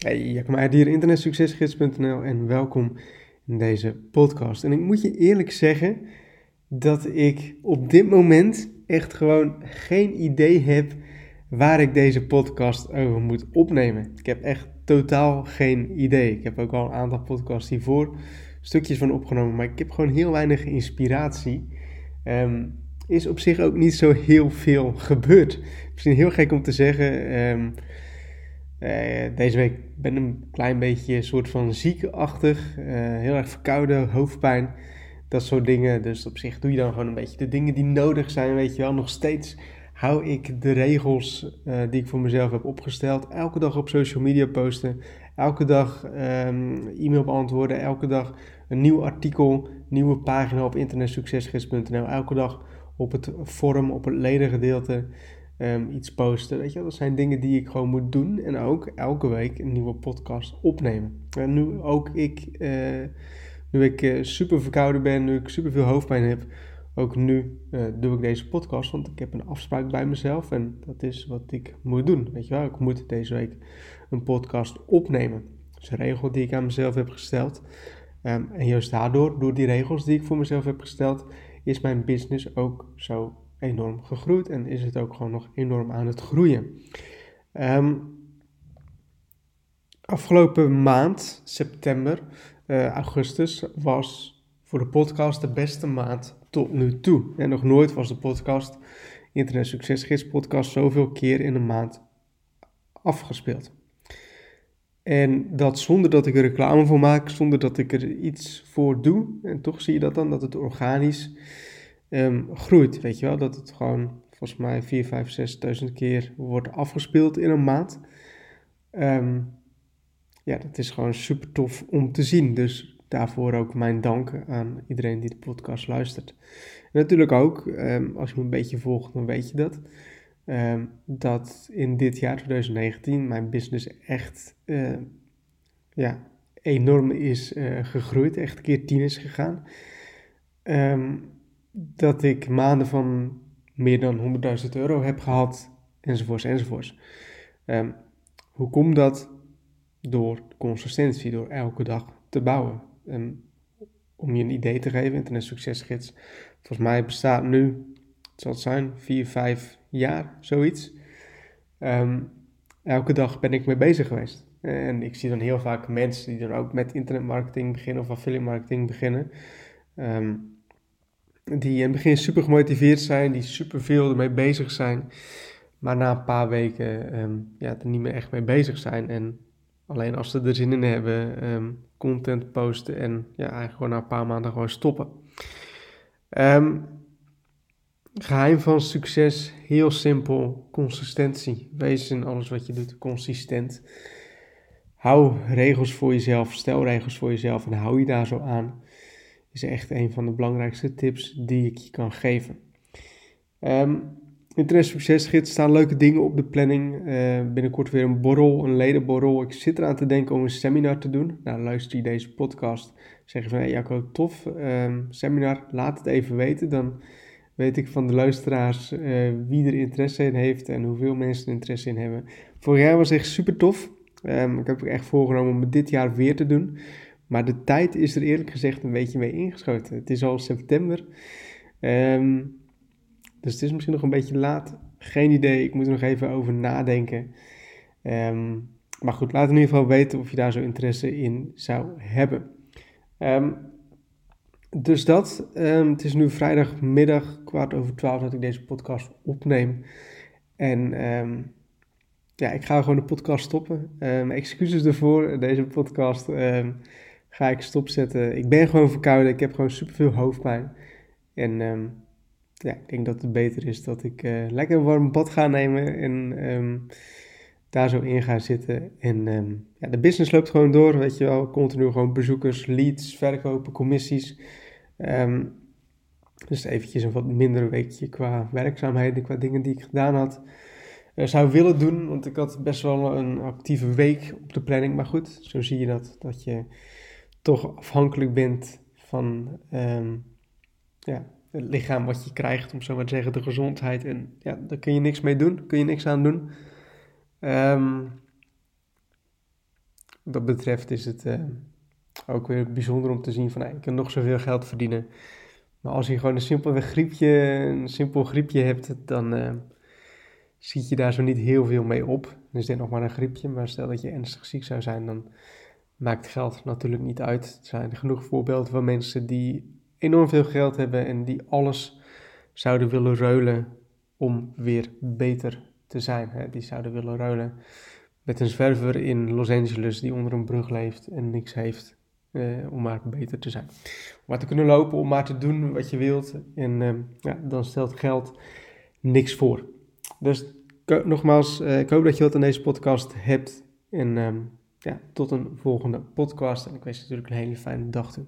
Hey, ben hier internetsuccesgids.nl en welkom in deze podcast. En ik moet je eerlijk zeggen dat ik op dit moment echt gewoon geen idee heb waar ik deze podcast over moet opnemen. Ik heb echt totaal geen idee. Ik heb ook al een aantal podcasts hiervoor stukjes van opgenomen, maar ik heb gewoon heel weinig inspiratie. Um, is op zich ook niet zo heel veel gebeurd. Misschien heel gek om te zeggen. Uh, deze week ben ik een klein beetje soort van ziekenachtig. Uh, heel erg verkouden, hoofdpijn. Dat soort dingen. Dus op zich doe je dan gewoon een beetje de dingen die nodig zijn. Weet je wel, nog steeds hou ik de regels uh, die ik voor mezelf heb opgesteld. Elke dag op social media posten. Elke dag um, e-mail beantwoorden. Elke dag een nieuw artikel, nieuwe pagina op internetsuccesgids.nl. Elke dag op het forum, op het ledengedeelte um, iets posten. Weet je, dat zijn dingen die ik gewoon moet doen. En ook elke week een nieuwe podcast opnemen. En nu ook ik, uh, nu ik uh, super verkouden ben, nu ik super veel hoofdpijn heb, ook nu uh, doe ik deze podcast. Want ik heb een afspraak bij mezelf en dat is wat ik moet doen. Weet je wel, ik moet deze week een podcast opnemen. Dat is een regel die ik aan mezelf heb gesteld. Um, en juist daardoor, door die regels die ik voor mezelf heb gesteld, is mijn business ook zo enorm gegroeid en is het ook gewoon nog enorm aan het groeien. Um, afgelopen maand, september, uh, augustus, was voor de podcast de beste maand tot nu toe. En nog nooit was de podcast, Internet Succesgids podcast, zoveel keer in een maand afgespeeld. En dat zonder dat ik er reclame voor maak, zonder dat ik er iets voor doe. En toch zie je dat dan, dat het organisch um, groeit. Weet je wel, dat het gewoon volgens mij 4, 5, 6.000 keer wordt afgespeeld in een maand. Um, ja, dat is gewoon super tof om te zien. Dus daarvoor ook mijn dank aan iedereen die de podcast luistert. Natuurlijk ook, um, als je me een beetje volgt, dan weet je dat. Dat in dit jaar 2019 mijn business echt ja, enorm is uh, gegroeid. Echt een keer tien is gegaan. Dat ik maanden van meer dan 100.000 euro heb gehad, enzovoorts, enzovoorts. Um, hoe komt dat? Door consistentie, door elke dag te bouwen. Um, om je een idee te geven, Internet Succesgids, volgens mij bestaat nu, het zal het zijn, 4, 5 jaar, zoiets. Um, elke dag ben ik mee bezig geweest. En ik zie dan heel vaak mensen die dan ook met internetmarketing beginnen of affiliate marketing beginnen. Die in het begin super gemotiveerd zijn, die super veel ermee bezig zijn, maar na een paar weken um, ja, er niet meer echt mee bezig zijn. En alleen als ze er zin in hebben, um, content posten en ja, eigenlijk gewoon na een paar maanden gewoon stoppen. Um, geheim van succes, heel simpel, consistentie. Wees in alles wat je doet consistent. Hou regels voor jezelf, stel regels voor jezelf en hou je daar zo aan is echt een van de belangrijkste tips die ik je kan geven. Um, Internet Succesgids staan leuke dingen op de planning. Uh, binnenkort weer een borrel, een ledenborrel. Ik zit eraan te denken om een seminar te doen. Nou, luister je deze podcast, zeg je van, hey Jacco, tof, um, seminar, laat het even weten. Dan weet ik van de luisteraars uh, wie er interesse in heeft en hoeveel mensen er interesse in hebben. Vorig jaar was echt super tof. Um, ik heb ook echt voorgenomen om dit jaar weer te doen. Maar de tijd is er eerlijk gezegd een beetje mee ingeschoten. Het is al september. Um, dus het is misschien nog een beetje laat. Geen idee. Ik moet er nog even over nadenken. Um, maar goed, laat in ieder geval weten of je daar zo interesse in zou hebben. Um, dus dat. het is nu vrijdagmiddag, kwart over twaalf, dat ik deze podcast opneem. En ja, ik ga gewoon de podcast stoppen. excuses ervoor. Deze podcast ga ik stopzetten. Ik ben gewoon verkouden, ik heb gewoon superveel hoofdpijn. En um, ja, ik denk dat het beter is dat ik uh, lekker een warm bad ga nemen en um, daar zo in ga zitten. En um, ja, de business loopt gewoon door, weet je wel. Continu gewoon bezoekers, leads, verkopen, commissies. dus eventjes een wat minder weekje qua werkzaamheden, qua dingen die ik gedaan had. Uh, zou willen doen, want ik had best wel een actieve week op de planning. Maar goed, zo zie je dat, dat je toch afhankelijk bent van um, ja, het lichaam wat je krijgt, om zo maar te zeggen, de gezondheid. En ja, daar kun je niks mee doen, kun je niks aan doen. Um, wat dat betreft is het uh, ook weer bijzonder om te zien van, hey, ik kan nog zoveel geld verdienen. Maar als je gewoon een simpel griepje, een simpel griepje hebt, dan uh, ziet je daar zo niet heel veel mee op. Dan is dit nog maar een griepje, maar stel dat je ernstig ziek zou zijn, dan maakt geld natuurlijk niet uit. Er zijn genoeg voorbeelden van mensen die enorm veel geld hebben en die alles zouden willen ruilen om weer beter te zijn. Die zouden willen ruilen met een zwerver in Los Angeles die onder een brug leeft en niks heeft eh, om maar beter te zijn. Om maar te kunnen lopen, om maar te doen wat je wilt. En eh, ja, dan stelt geld niks voor. Dus nogmaals, uh, ik hoop dat je wat aan deze podcast hebt. En ehm, ja, tot een volgende podcast. En ik wens je natuurlijk een hele fijne dag toe.